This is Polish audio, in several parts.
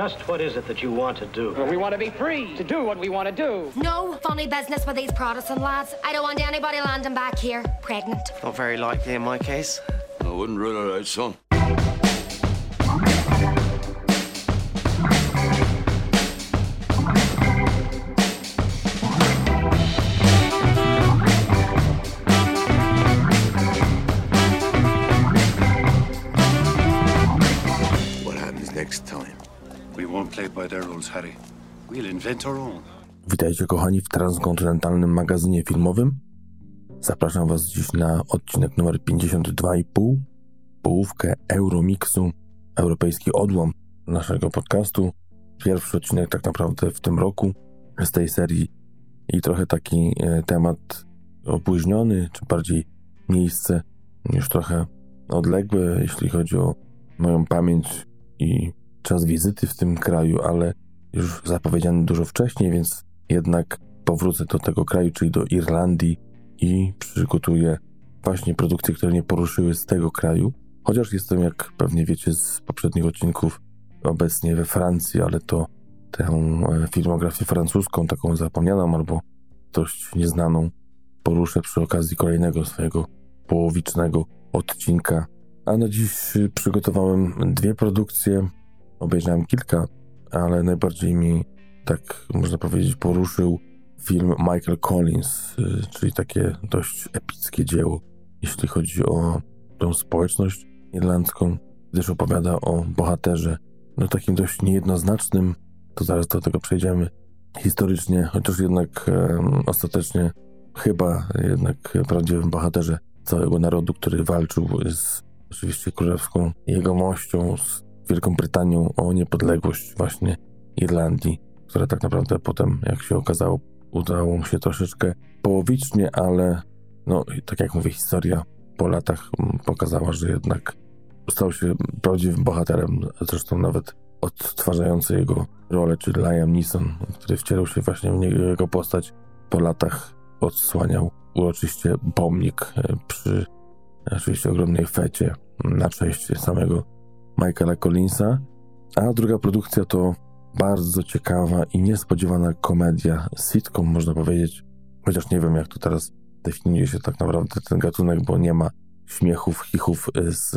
Just what is it that you want to do? Well, we want to be free to do what we want to do. No funny business with these Protestant lads. I don't want anybody landing back here pregnant. Not very likely in my case. I wouldn't rule it out, son. By their rules, Harry. We'll invent our own. Witajcie kochani w transkontynentalnym magazynie filmowym. Zapraszam Was dziś na odcinek numer 52,5, połówkę Euromixu, europejski odłam naszego podcastu. Pierwszy odcinek tak naprawdę w tym roku z tej serii i trochę taki e, temat opóźniony, czy bardziej miejsce już trochę odległe, jeśli chodzi o moją pamięć i czas wizyty w tym kraju, ale już zapowiedziany dużo wcześniej, więc jednak powrócę do tego kraju, czyli do Irlandii i przygotuję właśnie produkcje, które nie poruszyły z tego kraju. Chociaż jestem, jak pewnie wiecie z poprzednich odcinków, obecnie we Francji, ale to tę e, filmografię francuską, taką zapomnianą albo dość nieznaną, poruszę przy okazji kolejnego swojego połowicznego odcinka. A na dziś przygotowałem dwie produkcje, obejrzałem kilka, ale najbardziej mi, tak można powiedzieć, poruszył film Michael Collins, y, czyli takie dość epickie dzieło, jeśli chodzi o tą społeczność irlandzką, gdyż opowiada o bohaterze, no takim dość niejednoznacznym, to zaraz do tego przejdziemy, historycznie, chociaż jednak ostatecznie chyba jednak prawdziwym bohaterze całego narodu, który walczył z oczywiście królewską jegomością, z Wielką Brytanią o niepodległość właśnie Irlandii, która tak naprawdę potem, jak się okazało, udało mu się troszeczkę połowicznie, ale no, tak jak mówię, historia po latach mm, pokazała, że jednak stał się prawdziwym bohaterem, zresztą nawet odtwarzający jego rolę, czyli Liam Neeson, który wcielał się właśnie w jego postać, po latach odsłaniał uroczyście pomnik e, przy oczywiście ogromnej fecie na cześć samego Michaela Collinsa. A druga produkcja to bardzo ciekawa i niespodziewana komedia, sitcom można powiedzieć, chociaż nie wiem jak to teraz definiuje się tak naprawdę ten gatunek, bo nie ma śmiechów, chichów z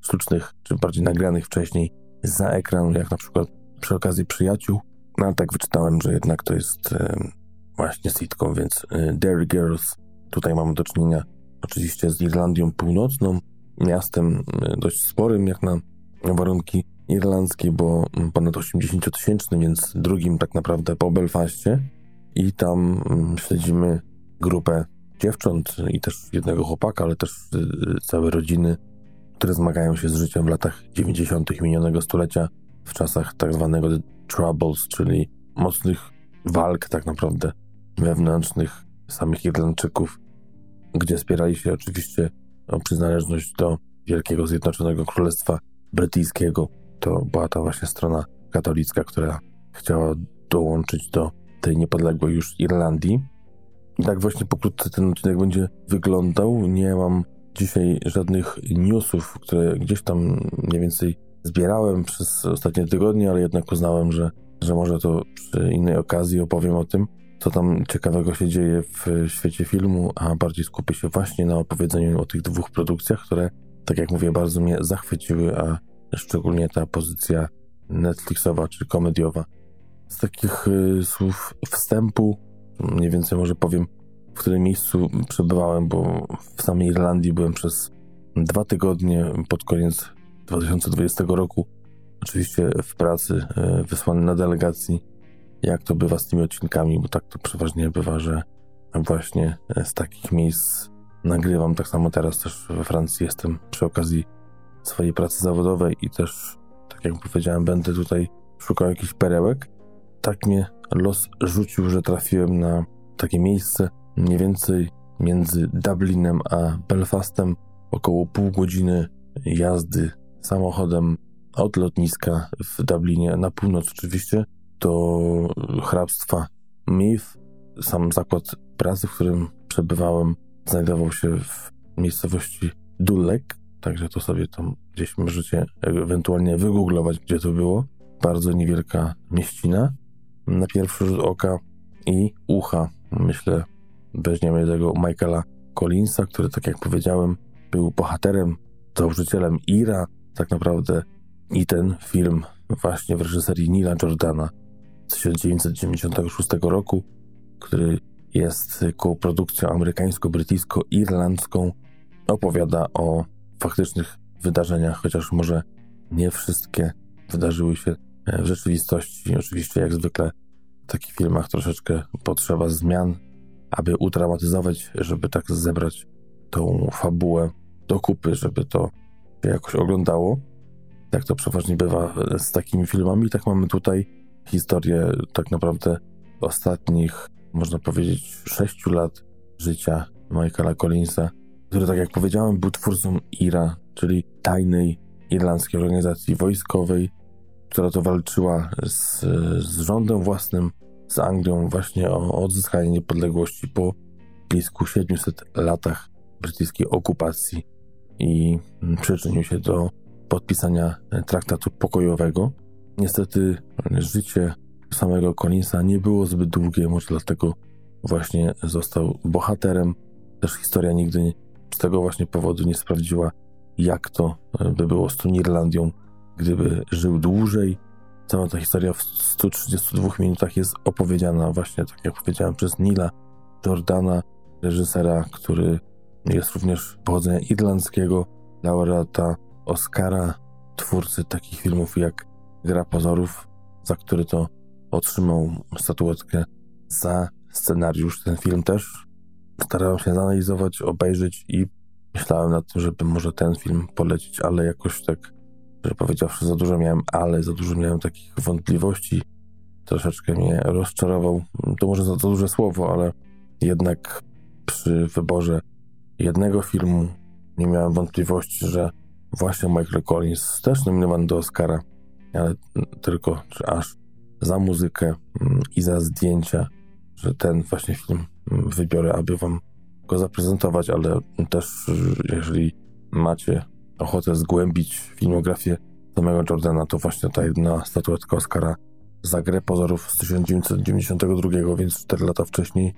sztucznych, czy bardziej nagranych wcześniej za ekranu, jak na przykład przy okazji Przyjaciół. No ale tak wyczytałem, że jednak to jest e, właśnie sitcom, więc e, Dairy Girls. Tutaj mamy do czynienia oczywiście z Irlandią Północną, miastem dość sporym jak na warunki irlandzkie, bo ponad 80 tysięczny, więc drugim tak naprawdę po Belfaście. I tam śledzimy grupę dziewcząt i też jednego chłopaka, ale też y, całe rodziny, które zmagają się z życiem w latach 90. minionego stulecia, w czasach tak zwanego The Troubles, czyli mocnych walk tak naprawdę wewnętrznych samych Irlandczyków, gdzie spierali się oczywiście o przynależność do Wielkiego Zjednoczonego Królestwa Brytyjskiego. To była ta właśnie strona katolicka, która chciała dołączyć do tej niepodległej już Irlandii. I tak właśnie pokrótce ten odcinek będzie wyglądał. Nie mam dzisiaj żadnych newsów, które gdzieś tam mniej więcej zbierałem przez ostatnie tygodnie, ale jednak uznałem, że, że może to przy innej okazji opowiem o tym, co tam ciekawego się dzieje w świecie filmu, a bardziej skupię się właśnie na opowiedzeniu o tych dwóch produkcjach, które, tak jak mówię, bardzo mnie zachwyciły, a szczególnie ta pozycja Netflixowa czy komediowa. Z takich y, słów wstępu, mniej więcej może powiem, w którym miejscu przebywałem, bo w samej Irlandii byłem przez dwa tygodnie pod koniec 2020 roku. Oczywiście w pracy, y, wysłany na delegacji, jak to bywa z tymi odcinkami, bo tak to przeważnie bywa, że właśnie z takich miejsc nagrywam. Tak samo teraz też we Francji jestem przy okazji swojej pracy zawodowej i też, tak jak powiedziałem, będę tutaj szukał jakichś perełek. Tak mnie los rzucił, że trafiłem na takie miejsce mniej więcej między Dublinem a Belfastem, około pół godziny jazdy samochodem od lotniska w Dublinie na północ oczywiście do hrabstwa Meath. Sam zakład pracy, w którym przebywałem, znajdował się w miejscowości Dulek, także to sobie tam gdzieś możecie ewentualnie wygooglować, gdzie to było. bardzo niewielka mieścina na pierwszy rzut oka i ucha. Myślę, weźmiemy tego Michaela Collinsa, który, tak jak powiedziałem, był bohaterem, założycielem Ira, tak naprawdę. I ten film właśnie w reżyserii Nila Jordana z 1996 roku, który jest koprodukcją amerykańsko-brytyjsko-irlandzką, opowiada o faktycznych wydarzeniach, chociaż może nie wszystkie wydarzyły się w rzeczywistości. Oczywiście, jak zwykle, w takich filmach troszeczkę potrzeba zmian, aby udramatyzować, żeby tak zebrać tą fabułę do kupy, żeby to się jakoś oglądało. Tak to przeważnie bywa z takimi filmami. Tak mamy tutaj historię tak naprawdę ostatnich, można powiedzieć, sześciu lat życia Michaela Collinsa, który, tak jak powiedziałem, był twórcą IRA, czyli tajnej irlandzkiej organizacji wojskowej, która to walczyła z, z rządem własnym, z Anglią właśnie o odzyskanie niepodległości po blisko 700 latach brytyjskiej okupacji i przyczynił się do podpisania traktatu pokojowego. Niestety życie samego Collinsa nie było zbyt długie, może dlatego właśnie został bohaterem. Też historia nigdy z tego właśnie powodu nie sprawdziła, jak to by było z tą Irlandią, gdyby żył dłużej. Cała ta historia w 132 minutach jest opowiedziana właśnie, tak jak powiedziałem, przez Nila Jordana, reżysera, który jest również pochodzenia irlandzkiego, laureata Oscara, twórcy takich filmów jak Gra Pozorów, za który to otrzymał statuetkę za scenariusz. Ten film też starałem się zanalizować, obejrzeć i myślałem nad tym, żeby może ten film polecić, ale jakoś tak, że powiedziawszy, za dużo miałem, ale za dużo miałem takich wątpliwości. Troszeczkę mnie rozczarował. To może za, za duże słowo, ale jednak przy wyborze jednego filmu nie miałem wątpliwości, że właśnie Michael Collins też nominowany do Oscara, ale tylko czy aż za muzykę mm, i za zdjęcia, że ten właśnie film mm, wybiorę, aby wam go zaprezentować, ale też jeżeli macie ochotę zgłębić filmografię samego Jordana, to właśnie ta jedna statuetka Oscara za grę pozorów z 1992, więc 4 lata wcześniej.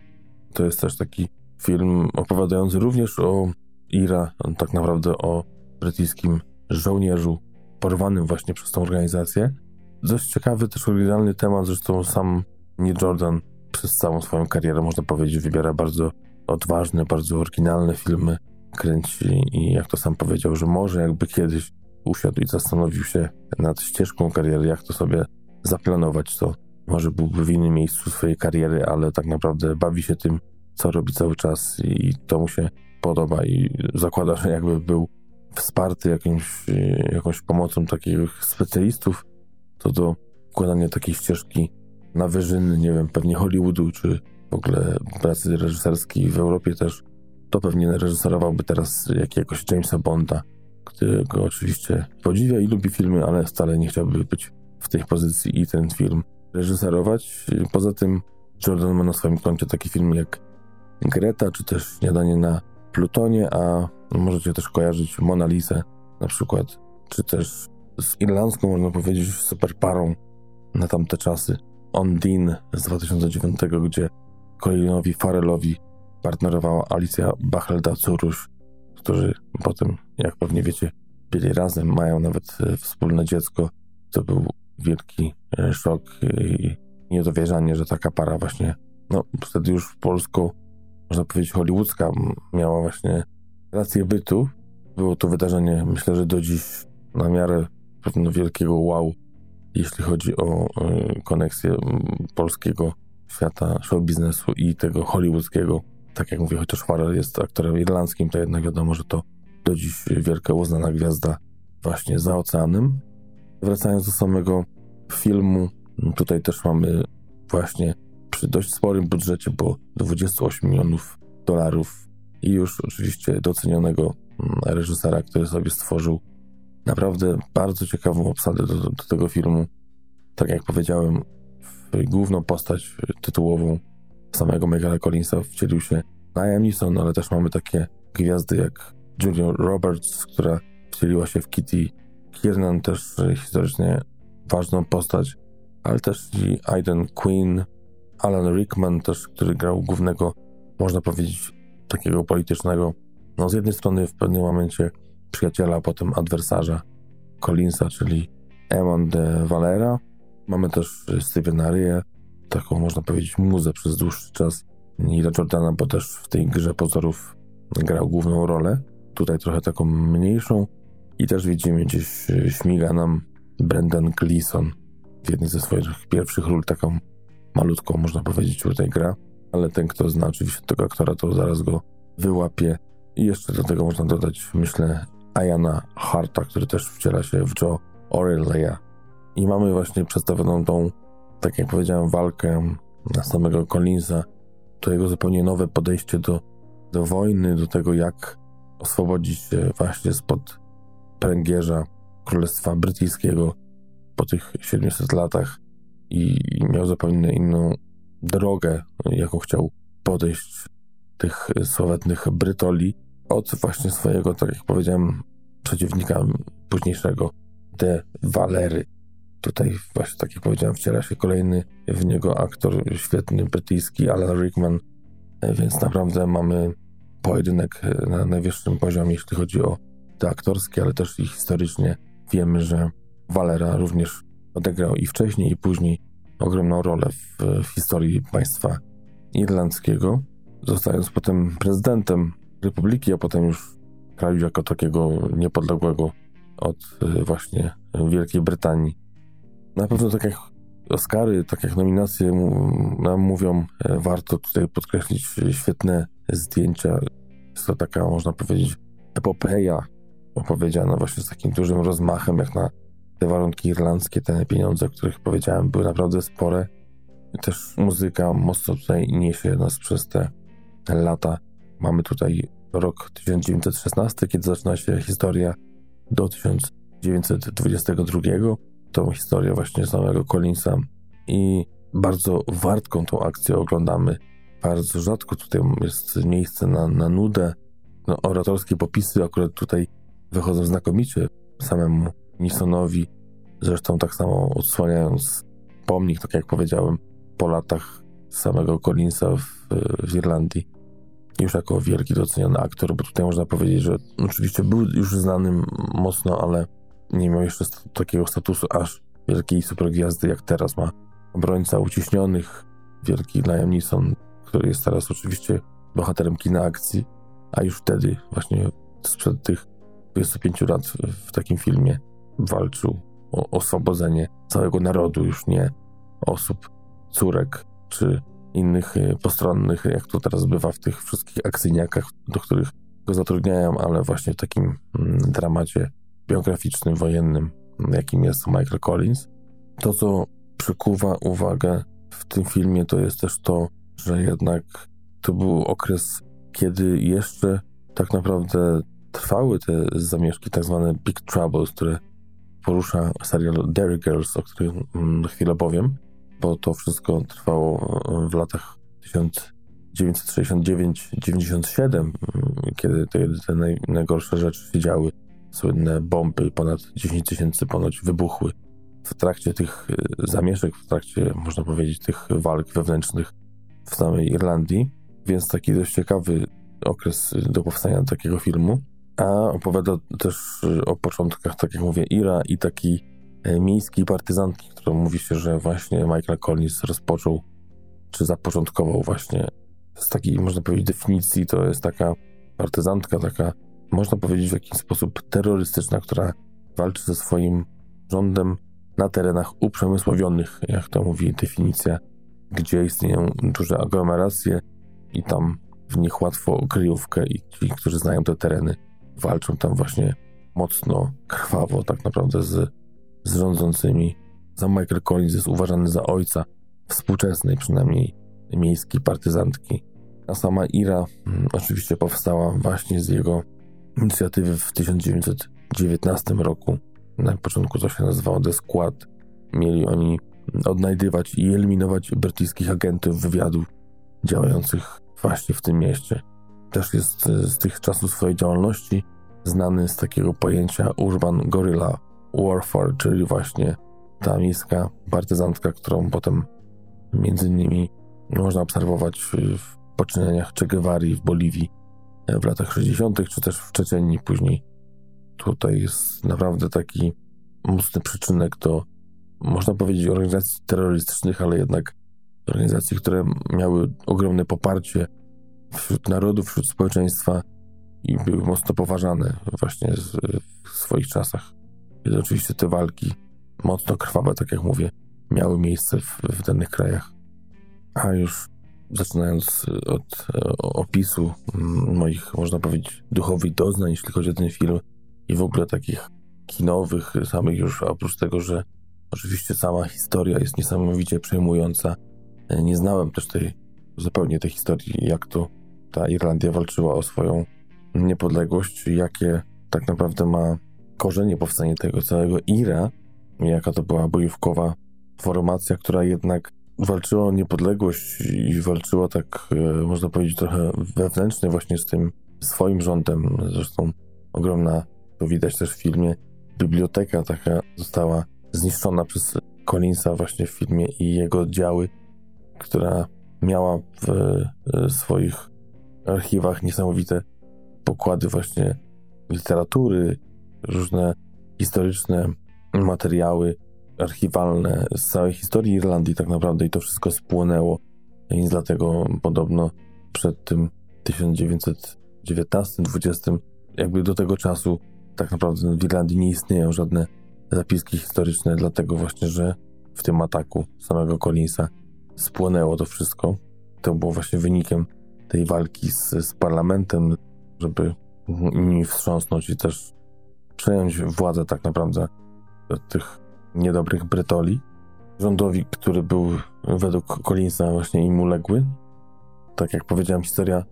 To jest też taki film opowiadający również o Ira, tak naprawdę o brytyjskim żołnierzu porwanym właśnie przez tą organizację. Dość ciekawy, też oryginalny temat, zresztą sam Neil Jordan przez całą swoją karierę, można powiedzieć, wybiera bardzo odważne, bardzo oryginalne filmy, kręci i jak to sam powiedział, że może jakby kiedyś usiadł i zastanowił się nad ścieżką kariery, jak to sobie zaplanować, to może byłby w innym miejscu swojej kariery, ale tak naprawdę bawi się tym, co robi cały czas i to mu się podoba i zakłada, że jakby był wsparty jakimś, jakąś pomocą takich specjalistów, to do układania takiej ścieżki na wyżyny, nie wiem, pewnie Hollywoodu, czy w ogóle pracy reżyserskiej w Europie też, to pewnie reżyserowałby teraz jakiegoś Jamesa Bonda, którego oczywiście podziwia i lubi filmy, ale wcale nie chciałby być w tej pozycji i ten film reżyserować. Poza tym Jordan ma na swoim koncie taki film jak Greta, czy też Śniadanie na Plutonie, a możecie też kojarzyć Mona Lisę na przykład, czy też z irlandzką, można powiedzieć, super parą na tamte czasy. On Dean z 2009, gdzie Colinowi Farrellowi partnerowała Alicja Bachelda-Curusz, którzy potem, jak pewnie wiecie, byli razem, mają nawet e, wspólne dziecko. To był wielki e, szok i niedowierzanie, że taka para właśnie, no wtedy już polsko, można powiedzieć hollywoodzka, miała właśnie rację bytu. Było to wydarzenie, myślę, że do dziś na miarę pewno wielkiego wow, jeśli chodzi o y, koneksję polskiego świata show biznesu i tego hollywoodzkiego. Tak jak mówię, chociaż Farrell jest aktorem irlandzkim, to jednak wiadomo, że to do dziś wielka uznana gwiazda właśnie za oceanem. Wracając do samego filmu, tutaj też mamy właśnie przy dość sporym budżecie, bo 28 milionów dolarów i już oczywiście docenionego mm, reżysera, który sobie stworzył naprawdę bardzo ciekawą obsadę do, do tego filmu. Tak jak powiedziałem, w główną postać tytułową samego Michaela Collinsa wcielił się Liam Neeson, ale też mamy takie gwiazdy jak Julia Roberts, która wcieliła się w Kitty Kiernan, też historycznie ważną postać, ale też i Aiden Quinn, Alan Rickman też, który grał głównego, można powiedzieć, takiego politycznego, no z jednej strony w pewnym momencie przyjaciela, a potem adwersarza Collinsa, czyli Eamon de Valera. Mamy też Stevena Rye, taką można powiedzieć muzę przez dłuższy czas. Nila Jordana, bo też w tej grze pozorów grał główną rolę. Tutaj trochę taką mniejszą. I też widzimy gdzieś śmiga nam Brendan Gleeson w jednej ze swoich pierwszych ról, taką malutką, można powiedzieć, tutaj gra. Ale ten, kto zna oczywiście tego aktora, to zaraz go wyłapie. I jeszcze do tego można dodać, myślę, Ayana Harta, który też wciela się w Joe O'Reillya. I mamy właśnie przedstawioną tą, tak jak powiedziałem, walkę samego Collinsa, to jego zupełnie nowe podejście do, do wojny, do tego, jak oswobodzić się właśnie spod pręgierza Królestwa Brytyjskiego po tych 700 latach. I miał zupełnie inną drogę, jaką chciał podejść tych sławetnych Brytoli od właśnie swojego, tak jak powiedziałem, przeciwnika późniejszego, De Valery. Tutaj właśnie, tak jak powiedziałem, wciela się kolejny w niego aktor świetny, brytyjski Alan Rickman, więc naprawdę mamy pojedynek na najwyższym poziomie, jeśli chodzi o te aktorskie, ale też i historycznie. Wiemy, że Valera również odegrał i wcześniej, i później ogromną rolę w, w historii państwa irlandzkiego, zostając potem prezydentem republiki, a potem już kraju jako takiego niepodległego od y, właśnie Wielkiej Brytanii. Na pewno tak jak Oscary, tak jak nominacje nam mówią, e, warto tutaj podkreślić świetne zdjęcia. Jest to taka, można powiedzieć, epopeja opowiedziana właśnie z takim dużym rozmachem, jak na te warunki irlandzkie, te pieniądze, o których powiedziałem, były naprawdę spore. Też muzyka mocno tutaj niesie nas przez te lata. Mamy tutaj rok 1916, kiedy zaczyna się historia do 1922. Tą historię właśnie samego Collinsa i bardzo wartką tą akcję oglądamy. Bardzo rzadko tutaj jest miejsce na, na nudę. No, oratorskie popisy akurat tutaj wychodzą znakomicie samemu Nisonowi, zresztą tak samo odsłaniając pomnik, tak jak powiedziałem, po latach samego Collinsa w, w Irlandii już jako wielki doceniony aktor, bo tutaj można powiedzieć, że oczywiście był już znanym mocno, ale nie miał jeszcze takiego statusu aż wielkiej supergwiazdy, jak teraz ma obrońca uciśnionych, wielki Liam Neeson, który jest teraz oczywiście bohaterem kina akcji, a już wtedy właśnie sprzed tych 25 lat w takim filmie walczył o oswobodzenie całego narodu, już nie osób, córek czy innych y, postronnych, jak to teraz bywa w tych wszystkich akcyjniakach, do których go zatrudniają, ale właśnie w takim mm, dramacie biograficznym, wojennym, jakim jest Michael Collins. To, co przykuwa uwagę w tym filmie, to jest też to, że jednak to był okres, kiedy jeszcze tak naprawdę trwały te zamieszki, tak zwane Big Troubles, które porusza serial Derry Girls, o którym mm, chwilę powiem bo to wszystko trwało e, w latach 1969-97, kiedy te, te naj, najgorsze rzeczy się działy. Słynne bomby, ponad 10 tysięcy ponoć wybuchły w trakcie tych e, zamieszek, w trakcie, można powiedzieć, tych walk wewnętrznych w samej Irlandii. Więc taki dość ciekawy okres do powstania takiego filmu. A opowiada też o początkach, tak jak mówię, Ira i taki miejskiej partyzantki, którą mówi się, że właśnie Michael Collins rozpoczął, czy zapoczątkował właśnie z takiej, można powiedzieć, definicji, to jest taka partyzantka, taka, można powiedzieć, w jakiś sposób terrorystyczna, która walczy ze swoim rządem na terenach uprzemysłowionych, jak to mówi definicja, gdzie istnieją duże aglomeracje i tam w nich łatwo kryjówkę i ci, którzy znają te tereny, walczą tam właśnie mocno, krwawo tak naprawdę z z rządzącymi. Sam Michael Collins jest uważany za ojca współczesnej przynajmniej miejskiej partyzantki. A sama Ira hmm, oczywiście powstała właśnie z jego inicjatywy w 1919 roku. Na początku to się nazywało The Squad. Mieli oni odnajdywać i eliminować brytyjskich agentów wywiadu działających właśnie w tym mieście. Też jest z tych czasów swojej działalności znany z takiego pojęcia urban gorilla warfare, czyli właśnie ta miejska partyzantka, którą potem między innymi można obserwować w poczynaniach Che Guevary w Boliwii w latach 60., czy też w Czeczenii później. Tutaj jest naprawdę taki mocny przyczynek do, można powiedzieć, organizacji terrorystycznych, ale jednak organizacji, które miały ogromne poparcie wśród narodów, wśród społeczeństwa i były mocno poważane właśnie w swoich czasach. Kiedy oczywiście te walki, mocno krwawe, tak jak mówię, miały miejsce w, w danych krajach. A już zaczynając od opisu mm, moich, można powiedzieć, duchowych doznań, jeśli chodzi o ten film i w ogóle takich kinowych, samych już, oprócz tego, że oczywiście sama historia jest niesamowicie przejmująca. Nie znałem też tej, zupełnie tej historii, jak to ta Irlandia walczyła o swoją niepodległość, jakie tak naprawdę ma korzenie powstanie tego całego IRA, jaka to była bojówkowa formacja, która jednak walczyła o niepodległość i walczyła tak, e, można powiedzieć, trochę wewnętrznie właśnie z tym swoim rządem. Zresztą ogromna, to widać też w filmie, biblioteka taka została zniszczona przez Collinsa właśnie w filmie i jego oddziały, która miała w e, swoich archiwach niesamowite pokłady właśnie literatury, różne historyczne materiały archiwalne z całej historii Irlandii tak naprawdę i to wszystko spłonęło. Więc dlatego podobno przed tym 1919-20 jakby do tego czasu tak naprawdę w Irlandii nie istnieją żadne zapiski historyczne, dlatego właśnie, że w tym ataku samego Collinsa spłonęło to wszystko. To było właśnie wynikiem tej walki z, z parlamentem, żeby nimi wstrząsnąć i też przejąć władzę tak naprawdę tych niedobrych Brytoli. Rządowi, który był według Collinsa właśnie im uległy. Tak jak powiedziałem, historia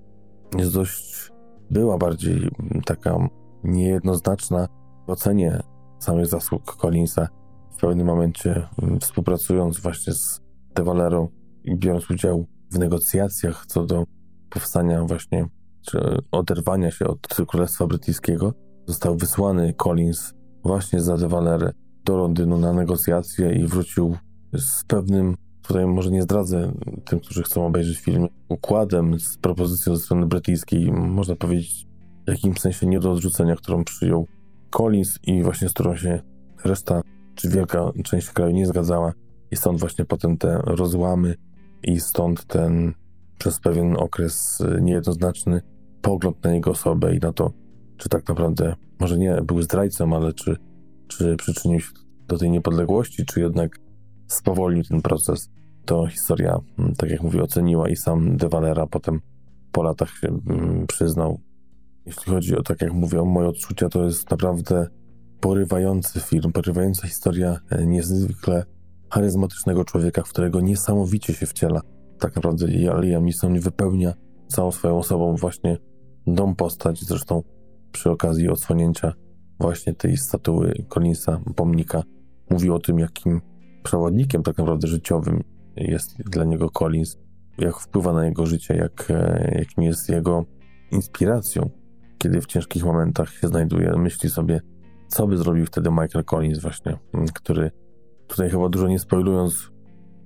jest dość, była bardziej taka niejednoznaczna w ocenie samych zasług Collinsa. W pewnym momencie mm, współpracując właśnie z De Valero i biorąc udział w negocjacjach co do powstania właśnie, czy oderwania się od Królestwa Brytyjskiego, został wysłany Collins właśnie za De Valere do Londynu na negocjacje i wrócił z pewnym, tutaj może nie zdradzę tym, którzy chcą obejrzeć film, układem, z propozycją ze strony brytyjskiej, można powiedzieć w jakimś sensie nie do odrzucenia, którą przyjął Collins i właśnie z którą się reszta, czy wielka część kraju nie zgadzała. I stąd właśnie potem te rozłamy i stąd ten przez pewien okres niejednoznaczny pogląd na jego osobę i na to, czy tak naprawdę może nie był zdrajcą, ale czy czy przyczynił się do tej niepodległości, czy jednak spowolnił ten proces. To historia, mm, tak jak mówię, oceniła i sam De Valera potem po latach się mm, przyznał. Jeśli chodzi o, tak jak mówię, moje odczucia, to jest naprawdę porywający film, porywająca historia e, niezwykle charyzmatycznego człowieka, w którego niesamowicie się wciela. Tak naprawdę Liam Neeson wypełnia całą swoją osobą właśnie tą postać, zresztą przy okazji odsłonięcia właśnie tej statuły Collinsa, pomnika, mówił o tym, jakim przewodnikiem tak naprawdę życiowym jest dla niego Collins, jak wpływa na jego życie, jak, e, jakim jest jego inspiracją, kiedy w ciężkich momentach się znajduje, myśli sobie, co by zrobił wtedy Michael Collins właśnie, który tutaj chyba dużo nie spoilując,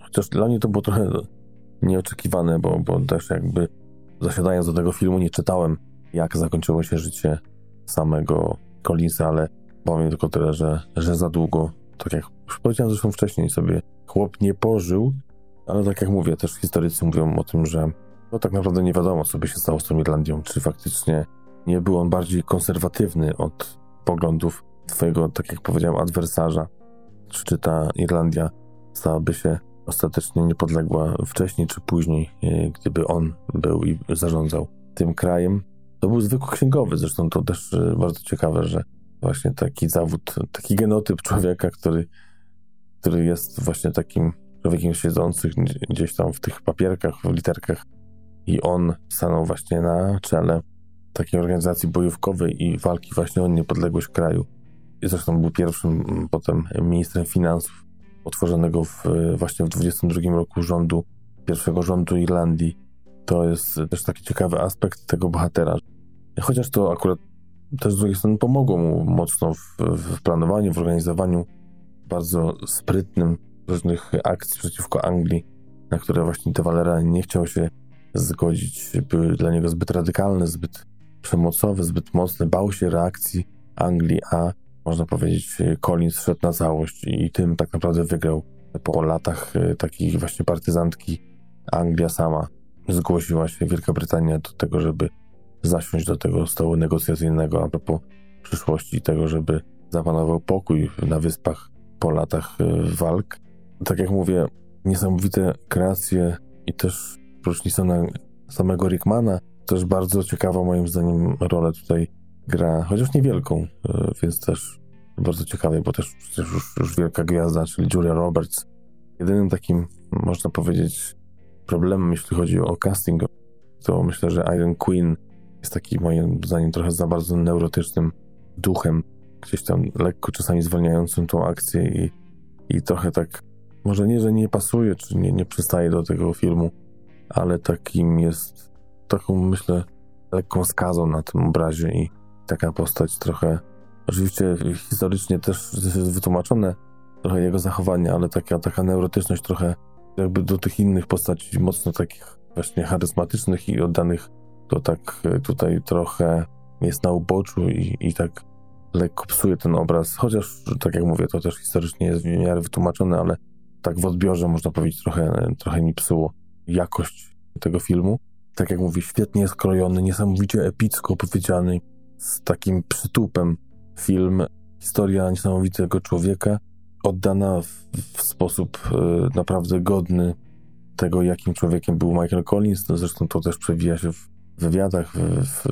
chociaż dla mnie to było trochę nieoczekiwane, bo, bo też jakby zasiadając do tego filmu nie czytałem, jak zakończyło się życie samego Collinsa, ale powiem tylko tyle, że, że za długo, tak jak już powiedziałem zresztą wcześniej sobie, chłop nie pożył, ale tak jak mówię, też historycy mówią o tym, że no tak naprawdę nie wiadomo, co by się stało z tą Irlandią, czy faktycznie nie był on bardziej konserwatywny od poglądów twojego, tak jak powiedziałem, adwersarza, czy, czy ta Irlandia stałaby się ostatecznie niepodległa wcześniej czy później, e, gdyby on był i zarządzał tym krajem. To był zwykły księgowy, zresztą to też e, bardzo ciekawe, że właśnie taki zawód, taki genotyp człowieka, który, który jest właśnie takim człowiekiem siedzącym gdzieś tam w tych papierkach, w literkach i on stanął właśnie na czele takiej organizacji bojówkowej i walki właśnie o niepodległość kraju. I zresztą był pierwszym potem ministrem finansów utworzonego w, właśnie w 22 roku rządu, pierwszego rządu Irlandii. To jest też taki ciekawy aspekt tego bohatera, Chociaż to akurat też z drugiej strony pomogło mu mocno w, w planowaniu, w organizowaniu bardzo sprytnym różnych akcji przeciwko Anglii, na które właśnie De Valera nie chciał się zgodzić. Były dla niego zbyt radykalne, zbyt przemocowe, zbyt mocne. Bał się reakcji Anglii, a można powiedzieć Collins szedł na całość i tym tak naprawdę wygrał. Po latach e, takiej właśnie partyzantki Anglia sama zgłosiła się Wielka Brytania do tego, żeby zasiąść do tego stołu negocjacyjnego a propos przyszłości tego, żeby zapanował pokój na wyspach po latach e, walk. Tak jak mówię, niesamowite kreacje i też oprócz samego Rickmana, też bardzo ciekawa moim zdaniem rolę tutaj gra, chociaż niewielką, e, więc też bardzo ciekawej, bo też przecież już, już wielka gwiazda, czyli Julia Roberts. Jedynym takim, można powiedzieć, problemem, jeśli chodzi o casting, to myślę, że Iron Queen jest taki moim zdaniem trochę za bardzo neurotycznym duchem, gdzieś tam lekko czasami zwalniającym tą akcję i, i trochę tak, może nie, że nie pasuje, czy nie, nie przystaje do tego filmu, ale takim jest, taką myślę, lekką skazą na tym obrazie i taka postać trochę, oczywiście historycznie też jest wytłumaczone trochę jego zachowanie, ale taka, taka neurotyczność trochę jakby do tych innych postaci mocno takich właśnie charyzmatycznych i oddanych, to tak tutaj trochę jest na uboczu i, i tak lekko psuje ten obraz, chociaż tak jak mówię, to też historycznie jest w miarę wytłumaczone, ale tak w odbiorze można powiedzieć trochę, trochę mi psuło jakość tego filmu. Tak jak mówię, świetnie skrojony, niesamowicie epicko opowiedziany, z takim przytupem film, historia niesamowitego człowieka, oddana w, w sposób y, naprawdę godny tego, jakim człowiekiem był Michael Collins. No zresztą to też przewija się w wywiadach, w, w,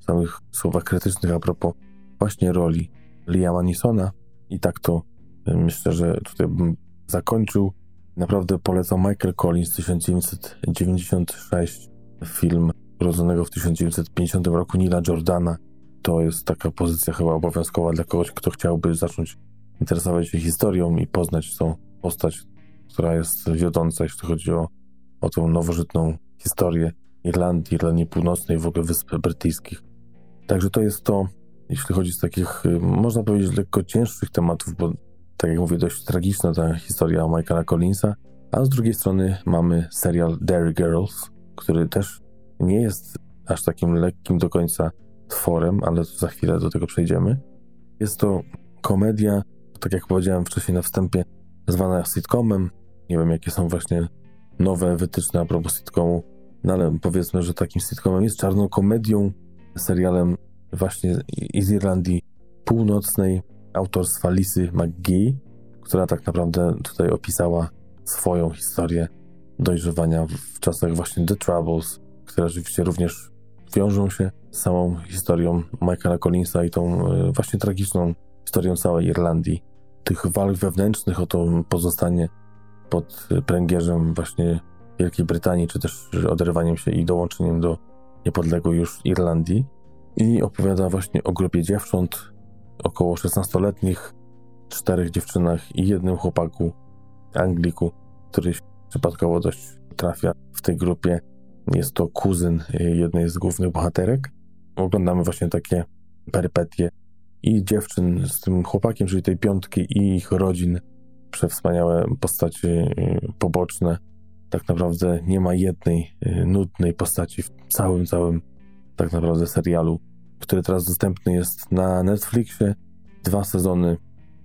w samych słowach krytycznych a propos właśnie roli Liama Nisona. I tak to y, myślę, że tutaj bym zakończył. Naprawdę polecam Michael Collins 1996, film urodzonego w 1950 roku Nila Jordana. To jest taka pozycja chyba obowiązkowa dla kogoś, kto chciałby zacząć interesować się historią i poznać tą postać, która jest wiodąca, jeśli chodzi o, o tą nowożytną historię Irlandii, Irlandii Północnej, w ogóle Wysp Brytyjskich. Także to jest to, jeśli chodzi z takich, y, można powiedzieć, lekko cięższych tematów, bo tak jak mówię, dość tragiczna ta historia Michaela Collinsa, a z drugiej strony mamy serial Dairy Girls, który też nie jest aż takim lekkim do końca tworem, ale za chwilę do tego przejdziemy. Jest to komedia, tak jak powiedziałem wcześniej na wstępie, zwana sitcomem. Nie wiem, jakie są właśnie nowe wytyczne a propos sitcomu, no ale powiedzmy, że takim sitcomem jest czarną komedią, serialem właśnie z Irlandii Północnej, autorstwa Lisy McGee, która tak naprawdę tutaj opisała swoją historię dojrzewania w czasach właśnie The Troubles, które rzeczywiście również wiążą się z samą historią Michaela Collinsa i tą e, właśnie tragiczną historią całej Irlandii. Tych walk wewnętrznych o to pozostanie pod pręgierzem właśnie Wielkiej Brytanii, czy też oderwaniem się i dołączeniem do niepodległej już Irlandii. I opowiada właśnie o grupie dziewcząt, około 16-letnich, czterech dziewczynach i jednym chłopaku, Angliku, który przypadkowo dość trafia w tej grupie. Jest to kuzyn jednej z głównych bohaterek. Oglądamy właśnie takie perypetie i dziewczyn z tym chłopakiem, czyli tej piątki i ich rodzin. Przewspaniałe postaci y, poboczne. Tak naprawdę nie ma jednej y, nudnej postaci w całym, całym tak naprawdę serialu, który teraz dostępny jest na Netflixie. Dwa sezony.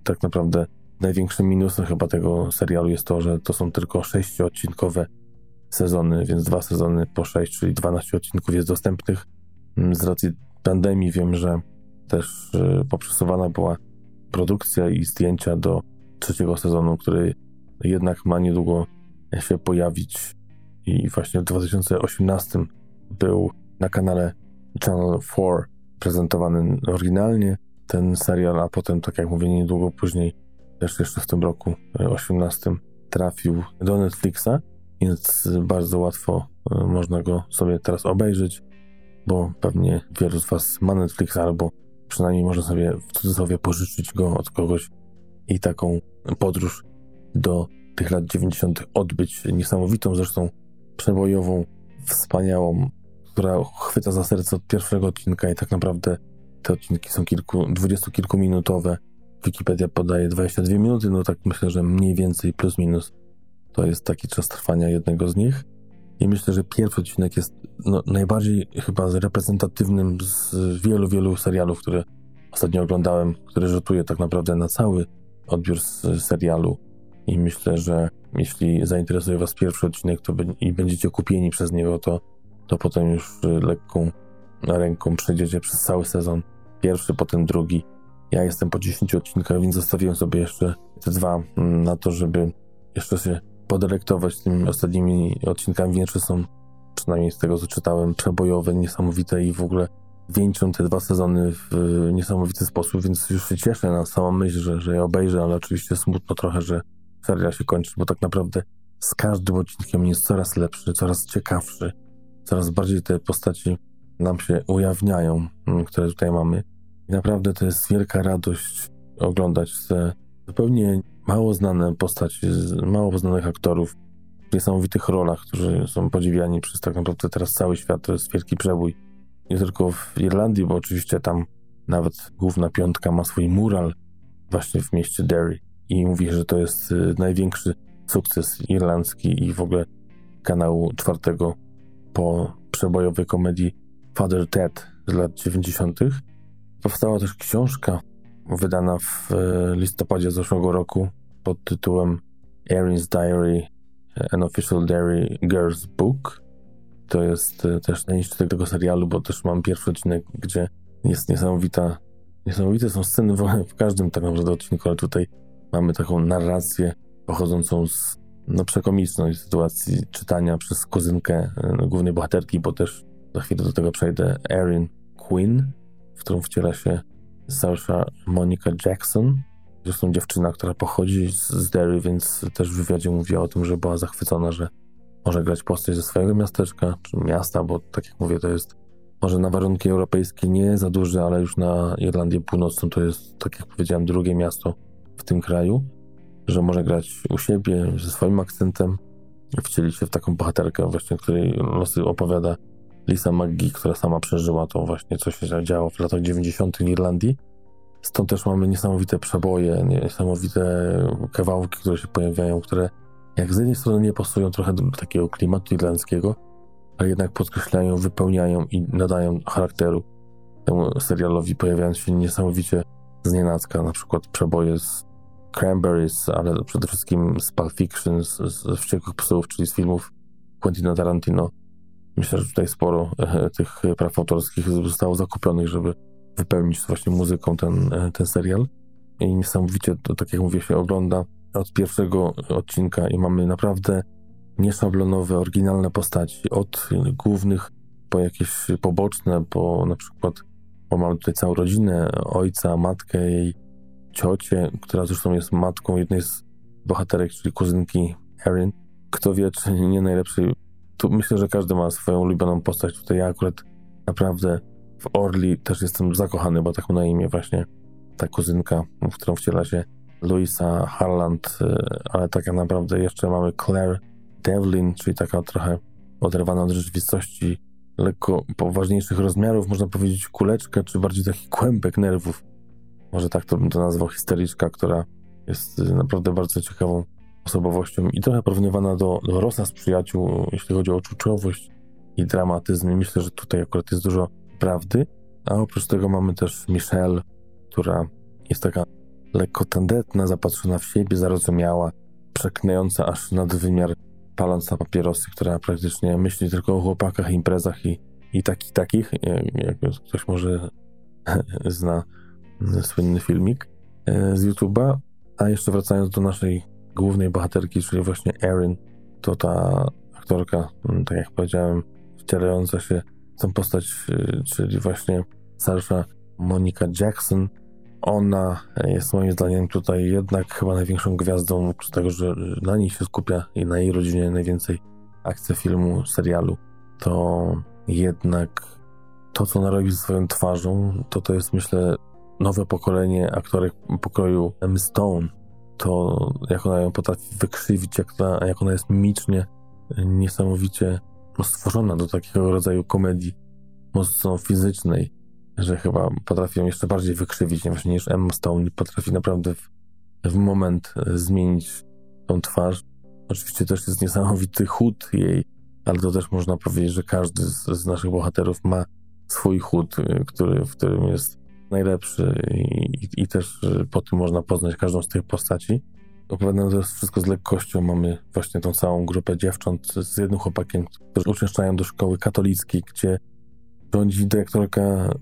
Tak naprawdę największym minusem chyba tego serialu jest to, że to są tylko sześciodcinkowe sezony, więc dwa sezony po sześć, czyli 12 odcinków jest dostępnych. Mm, z racji pandemii wiem, że też y, poprzesuwana była produkcja i zdjęcia do trzeciego sezonu, który jednak ma niedługo się pojawić. I właśnie w 2018 był na kanale Channel 4 prezentowany oryginalnie ten serial, a potem, tak jak mówię, niedługo później, też jeszcze w tym roku 18 trafił do Netflixa, więc bardzo łatwo y, można go sobie teraz obejrzeć, bo pewnie wielu z Was ma Netflixa albo przynajmniej można sobie w cudzysłowie pożyczyć go od kogoś i taką podróż do tych lat 90. odbyć niesamowitą, zresztą przebojową, wspaniałą, która chwyta za serce od pierwszego odcinka i tak naprawdę te odcinki są kilku, dwudziestokilkuminutowe, Wikipedia podaje 22 minuty, no tak myślę, że mniej więcej plus minus to jest taki czas trwania jednego z nich. I myślę, że pierwszy odcinek jest no, najbardziej chyba reprezentatywnym z wielu, wielu serialów, które ostatnio oglądałem, który rzutuje tak naprawdę na cały odbiór serialu. I myślę, że jeśli zainteresuje Was pierwszy odcinek to i będziecie kupieni przez niego, to, to potem już lekką ręką przejdziecie przez cały sezon. Pierwszy, potem drugi. Ja jestem po 10 odcinkach, więc zostawiłem sobie jeszcze te dwa mm, na to, żeby jeszcze się podelektować tymi ostatnimi odcinkami. Większe są, przynajmniej z tego co czytałem, przebojowe, niesamowite i w ogóle wieńczą te dwa sezony w niesamowity sposób, więc już się cieszę na samą myśl, że, że je obejrzę, ale oczywiście smutno trochę, że serial się kończy, bo tak naprawdę z każdym odcinkiem jest coraz lepszy, coraz ciekawszy, coraz bardziej te postaci nam się ujawniają, mm, które tutaj mamy. I naprawdę to jest wielka radość oglądać te zupełnie mało znane postaci, mało znanych aktorów w niesamowitych rolach, którzy są podziwiani przez tak naprawdę teraz cały świat. To jest wielki przebój. Nie tylko w Irlandii, bo oczywiście tam nawet główna piątka ma swój mural właśnie w mieście Derry i mówi, że to jest y, największy sukces irlandzki i w ogóle kanału czwartego po przebojowej komedii Father Ted z lat 90. Powstała też książka wydana w y, listopadzie zeszłego roku pod tytułem Erin's Diary An Official Diary Girls Book. To jest y, też najniższy tego serialu, bo też mam pierwszy odcinek, gdzie jest niesamowita niesamowite są sceny w, w każdym tak naprawdę odcinku, ale tutaj Mamy taką narrację pochodzącą z no, przekomicznej sytuacji czytania przez kuzynkę no, głównej bohaterki, bo też za chwilę do tego przejdę, Erin Quinn, w którą wciela się Saoirse Monica Jackson. Zresztą dziewczyna, która pochodzi z Derry, więc też w wywiadzie mówiła o tym, że była zachwycona, że może grać postać ze swojego miasteczka, czy miasta, bo tak jak mówię, to jest może na warunki europejskie nie za duże, ale już na Irlandię Północną to jest, tak jak powiedziałem, drugie miasto w tym kraju, że może grać u siebie ze swoim akcentem, wcielić się w taką bohaterkę właśnie, której losy opowiada Lisa McGee, która sama przeżyła to właśnie, co się działo w latach 90. w Irlandii. Stąd też mamy niesamowite przeboje, niesamowite kawałki, które się pojawiają, które jak z jednej strony nie pasują trochę do takiego klimatu irlandzkiego, ale jednak podkreślają, wypełniają i nadają charakteru temu serialowi, pojawiając się niesamowicie z nienacka, na przykład przeboje z Cranberries, ale przede wszystkim z Pulp Fiction, z, z Wściekłych Psów, czyli z filmów Quentina Tarantino. Myślę, że tutaj sporo e, tych praw autorskich zostało zakupionych, żeby wypełnić właśnie muzyką ten, e, ten serial. I niesamowicie, to, tak jak mówię, się ogląda od pierwszego odcinka i mamy naprawdę nieszablonowe, oryginalne postaci, od głównych po jakieś poboczne, po na przykład, bo mamy tutaj całą rodzinę, ojca, matkę, jej ciocię, która zresztą jest matką jednej z bohaterek, czyli kuzynki Erin. Kto wie, czy nie najlepszy. Tu myślę, że każdy ma swoją ulubioną postać. Tutaj ja akurat naprawdę w Orly też jestem zakochany, bo tak na imię właśnie ta kuzynka, w którą wciela się Louisa Harland, y, ale tak naprawdę jeszcze mamy Claire Devlin, czyli taka trochę oderwana od rzeczywistości, lekko poważniejszych rozmiarów, można powiedzieć kuleczka, czy bardziej taki kłębek nerwów może tak to bym to nazwał, historyczka, która jest y, naprawdę bardzo ciekawą osobowością i trochę porównywana do, do Rosa z przyjaciół, jeśli chodzi o czuciowość i dramatyzm. I myślę, że tutaj akurat jest dużo prawdy. A oprócz tego mamy też Michelle, która jest taka lekko tandetna, zapatrzona w siebie, zarozumiała, przeklinająca aż nad wymiar, paląc na papierosy, która praktycznie myśli tylko o chłopakach, imprezach i, i takich, takich, jak ktoś może zna słynny filmik e, z YouTube'a. A jeszcze wracając do naszej głównej bohaterki, czyli właśnie Erin, to ta aktorka, tak jak powiedziałem, wcielająca się w tę postać, e, czyli właśnie starsza Monica Jackson. Ona jest moim zdaniem tutaj jednak chyba największą gwiazdą, oprócz tego, że na niej się skupia i na jej rodzinie najwięcej akcji filmu, serialu, to jednak to, co ona robi ze swoją twarzą, to to jest myślę nowe pokolenie aktorek pokroju M. Stone, to jak ona ją potrafi wykrzywić, jak, jak ona jest mimicznie, niesamowicie stworzona do takiego rodzaju komedii, mocno fizycznej. że chyba potrafią jeszcze bardziej wykrzywić właśnie niż Emma Stone potrafi naprawdę w, w moment e, zmienić tą twarz. Oczywiście też jest niesamowity chód jej, ale to też można powiedzieć, że każdy z, z naszych bohaterów ma swój chód, e, który, w którym jest najlepszy i, i, też e, po tym można poznać każdą z tych postaci. Opowiadam to wszystko z lekkością. Mamy właśnie tą całą grupę dziewcząt z jednym chłopakiem, którzy uczęszczają do szkoły katolickiej, gdzie rządzi dyrektorka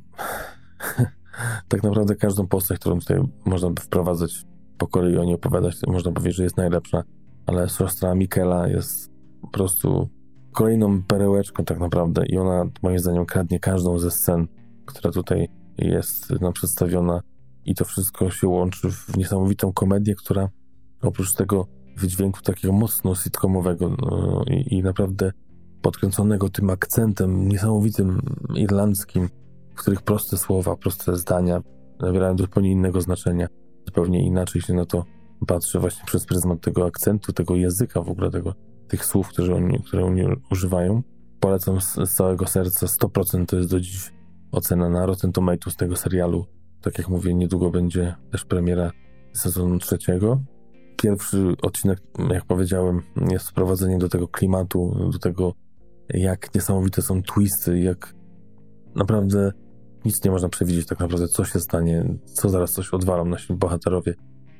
tak naprawdę każdą postać, którą tutaj można wprowadzać po kolei o niej opowiadać, można powiedzieć, że jest najlepsza, ale siostra Mikela jest po prostu kolejną perełeczką tak naprawdę i ona moim zdaniem kradnie każdą ze scen, która tutaj jest nam przedstawiona i to wszystko się łączy w niesamowitą komedię, która oprócz tego wydźwięku takiego mocno sitcomowego no, i, i naprawdę podkręconego tym akcentem niesamowitym irlandzkim, w których proste słowa, proste zdania nabierają zupełnie innego znaczenia. Zupełnie inaczej się na to patrzy właśnie przez pryzmat tego akcentu, tego języka w ogóle, tego, tych słów, które oni, które oni używają. Polecam z, z całego serca. 100% to jest do dziś ocena na Rotten Tomatoes tego serialu. Tak jak mówię, niedługo będzie też premiera sezonu trzeciego. Pierwszy odcinek, jak powiedziałem, jest wprowadzenie do tego klimatu, do tego jak niesamowite są twisty, jak naprawdę nic nie można przewidzieć tak naprawdę, co się stanie, co zaraz coś odwalą nasi bohaterowie,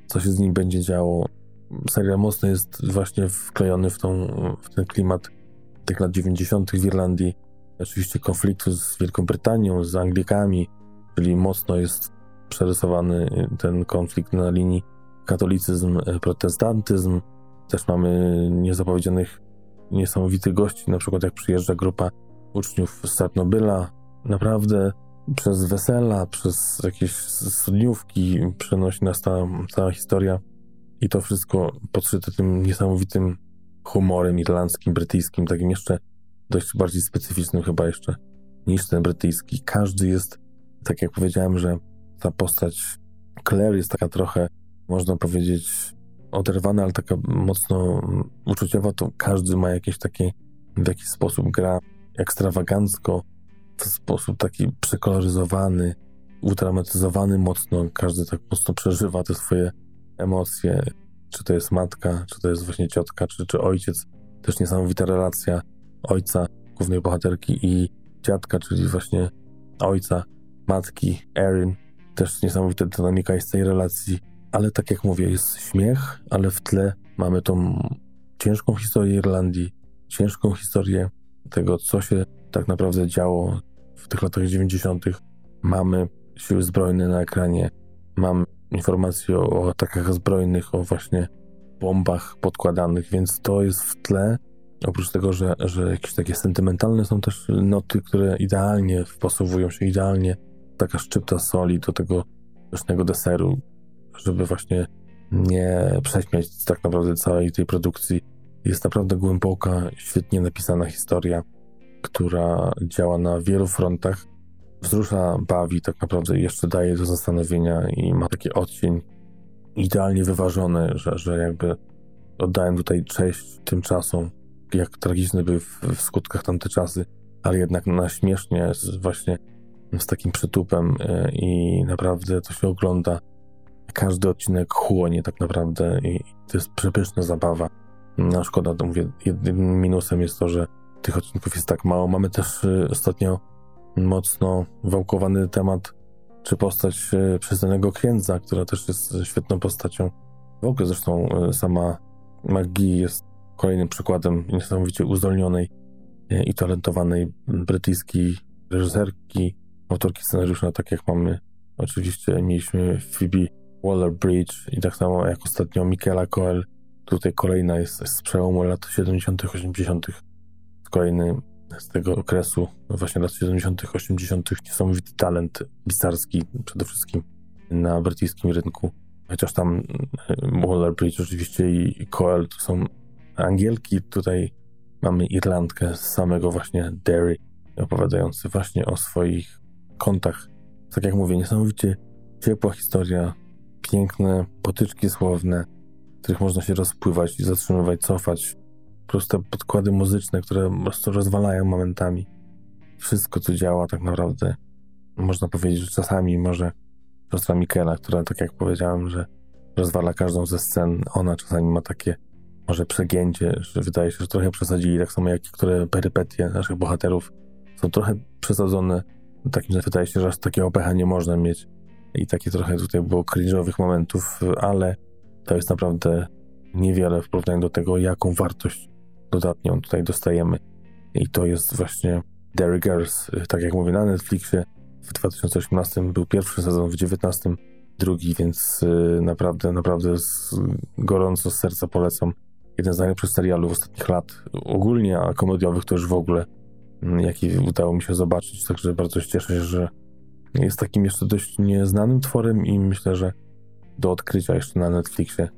co się z nim będzie działo. Serial mocno jest właśnie wklejony w, tą, w ten klimat tych lat 90. w Irlandii. Oczywiście konfliktu z Wielką Brytanią, z Anglikami, czyli mocno jest przerysowany ten konflikt na linii katolicyzm, protestantyzm. Też mamy niezapowiedzianych niesamowitych gości, na przykład jak przyjeżdża grupa uczniów z Sarnobyla, naprawdę przez wesela, przez jakieś studniówki przenosi nas ta cała historia i to wszystko podszyte tym niesamowitym humorem irlandzkim, brytyjskim, takim jeszcze dość bardziej specyficznym chyba jeszcze niż ten brytyjski. Każdy jest, tak jak powiedziałem, że ta postać Claire jest taka trochę, można powiedzieć, oderwana, ale taka mocno uczuciowa, to każdy ma jakieś takie, w jakiś sposób gra ekstrawagancko, w sposób taki przekoloryzowany, udramatyzowany mocno, każdy tak mocno przeżywa te swoje emocje, czy to jest matka, czy to jest właśnie ciotka, czy, czy ojciec. Też niesamowita relacja ojca, głównej bohaterki i dziadka, czyli właśnie ojca, matki, Erin. Też niesamowita dynamika jest tej relacji ale tak jak mówię, jest śmiech, ale w tle mamy tą ciężką historię Irlandii, ciężką historię tego, co się tak naprawdę działo w tych latach 90. Mamy siły zbrojne na ekranie, mamy informacje o atakach zbrojnych, o właśnie bombach podkładanych, więc to jest w tle. Oprócz tego, że, że jakieś takie sentymentalne są też noty, które idealnie wpasowują się, idealnie taka szczypta soli do tego pysznego deseru żeby właśnie nie prześmiać tak naprawdę całej tej produkcji. Jest naprawdę głęboka, świetnie napisana historia, która działa na wielu frontach. Wzrusza, bawi, tak naprawdę jeszcze daje do zastanowienia i ma taki odcień idealnie wyważony, że, że jakby oddałem tutaj cześć tym czasom, jak tragiczne były w, w skutkach tamte czasy, ale jednak na śmiesznie, z, właśnie z takim przytupem yy, i naprawdę to się ogląda każdy odcinek chłonie tak naprawdę i to jest przepyszna zabawa. No szkoda, to mówię, jedynym minusem jest to, że tych odcinków jest tak mało. Mamy też y, ostatnio mocno wałkowany temat, czy postać y, przyznanego księdza, która też jest świetną postacią. W ogóle zresztą sama Maggie jest kolejnym przykładem niesamowicie uzdolnionej i talentowanej brytyjskiej reżyserki, autorki scenariusza, tak jak mamy oczywiście mieliśmy Phoebe Waller-Bridge i tak samo jak ostatnio Michaela Coel. Tutaj kolejna jest z przełomu lat 70., 80. Kolejny z tego okresu, właśnie lat 70., 80. niesamowity talent pisarski przede wszystkim na brytyjskim rynku. Chociaż tam e, Waller-Bridge oczywiście i Coel to są Angielki, tutaj mamy Irlandkę z samego właśnie Derry, opowiadający właśnie o swoich kontach. Tak jak mówię, niesamowicie ciepła historia, piękne potyczki słowne, w których można się rozpływać i zatrzymywać, cofać. Proste podkłady muzyczne, które po prostu rozwalają momentami. Wszystko, co działa tak naprawdę można powiedzieć, że czasami może siostra Michaela, która, tak jak powiedziałem, że rozwala każdą ze scen, ona czasami ma takie może przegięcie, że wydaje się, że trochę przesadzili, tak samo jak niektóre perypetie naszych bohaterów są trochę przesadzone. Takim wydaje się, że aż takiego pecha nie można mieć. I takie trochę tutaj było cringe'owych momentów, ale to jest naprawdę niewiele w porównaniu do tego, jaką wartość dodatnią tutaj dostajemy. I to jest właśnie Derry Girls, tak jak mówię, na Netflixie. W 2018 był pierwszy sezon, w 2019 drugi, więc y, naprawdę, naprawdę gorąco z serca polecam. Jeden z najlepszych serialów ostatnich lat, ogólnie, a komediowych to już w ogóle, mm, jaki udało mi się zobaczyć, także bardzo się cieszę, że jest takim jeszcze dość nieznanym tworem i myślę, że do odkrycia jeszcze na Netflixie.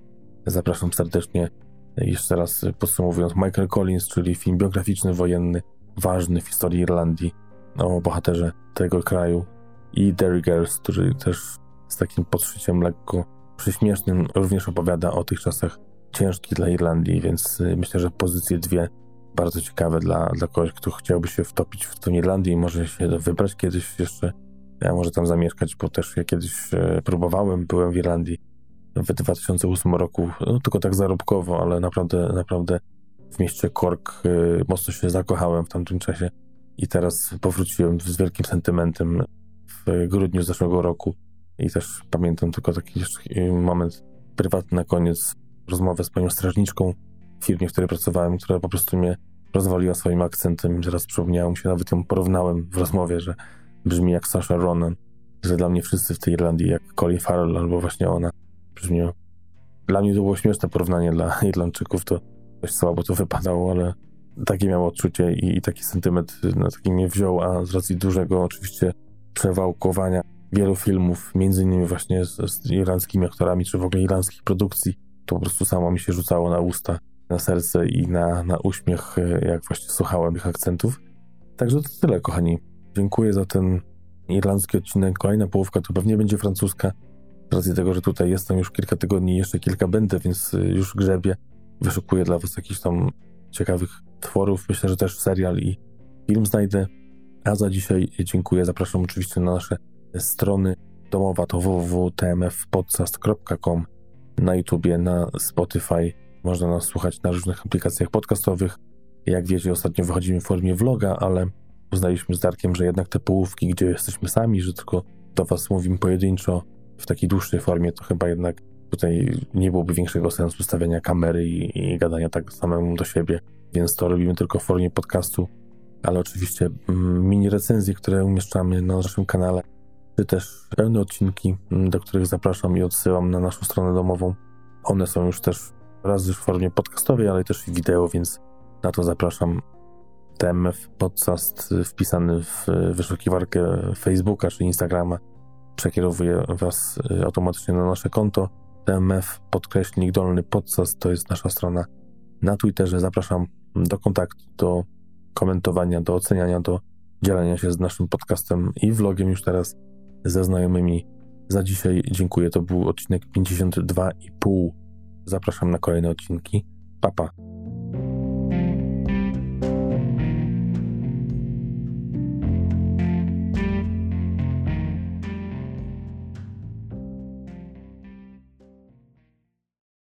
Zapraszam serdecznie. Jeszcze raz podsumowując, Michael Collins, czyli film biograficzny, wojenny, ważny w historii Irlandii, o bohaterze tego kraju i Derry Girls, który też z takim podszyciem lekko przyśmiesznym również opowiada o tych czasach ciężkich dla Irlandii, więc y, myślę, że pozycje dwie bardzo ciekawe dla, dla kogoś, kto chciałby się wtopić w tą Irlandię i może się wybrać kiedyś jeszcze, ja może tam zamieszkać, bo też ja kiedyś e, próbowałem, byłem w Irlandii w 2008 roku, no, tylko tak zarobkowo, ale naprawdę, naprawdę w mieście Cork y, mocno się zakochałem w tamtym czasie i teraz powróciłem z wielkim sentymentem w grudniu zeszłego roku i też pamiętam tylko taki y, moment prywatny na koniec, rozmowę z panią strażniczką w firmie, w której pracowałem, która po prostu mnie rozwaliła swoim akcentem i zaraz przypomniałem się, nawet ją porównałem w rozmowie, że brzmi jak Sasha Ronan, że dla mnie wszyscy w tej Irlandii jak Colin Farrell albo właśnie ona brzmią. Dla mnie to było śmieszne porównanie dla Irlandczyków, to dość słabo to wypadało, ale takie miało odczucie i, i taki sentyment na taki mnie wziął, a z racji dużego oczywiście przewałkowania wielu filmów, między innymi właśnie z, z irlandzkimi aktorami, czy w ogóle irlandzkich produkcji, po prostu samo mi się rzucało na usta, na serce i na, na uśmiech, e, jak właśnie słuchałem ich akcentów. Także to tyle, kochani. Dziękuję za ten irlandzki odcinek. Kolejna połówka to pewnie będzie francuska. Z racji tego, że tutaj jestem już kilka tygodni, jeszcze kilka będę, więc e, już grzebię. Wyszukuję dla Was jakichś tam ciekawych tworów. Myślę, że też serial i film znajdę. A za dzisiaj dziękuję. Zapraszam oczywiście na nasze strony domowa to www.tmfpodcast.com na YouTubie, na Spotify. Można nas słuchać na różnych aplikacjach podcastowych. Jak wiecie, ostatnio wychodzimy w formie vloga, ale uznaliśmy z Darkiem, że jednak te połówki, gdzie jesteśmy sami, że tylko do Was mówimy pojedynczo w takiej dłuższej formie, to chyba jednak tutaj nie byłoby większego sensu stawiania kamery i, i gadania tak samemu do siebie, więc to robimy tylko w formie podcastu, ale oczywiście mm, mini recenzje, które umieszczamy na naszym kanale, czy też pełne odcinki, mm, do których zapraszam i odsyłam na naszą stronę domową. One są już też raz już w formie podcastowej, ale też i wideo, więc na to zapraszam. TMF Podcast wpisany w wyszukiwarkę Facebooka czy Instagrama przekierowuje Was y, automatycznie na nasze konto. TMF podkreślnik dolny podcast to jest nasza strona na Twitterze. Zapraszam do kontaktu, do komentowania, do oceniania, do dzielenia się z naszym podcastem i vlogiem już teraz ze znajomymi. Za dzisiaj dziękuję. To był odcinek 52,5. Zapraszam na kolejne odcinki. Papa. Pa.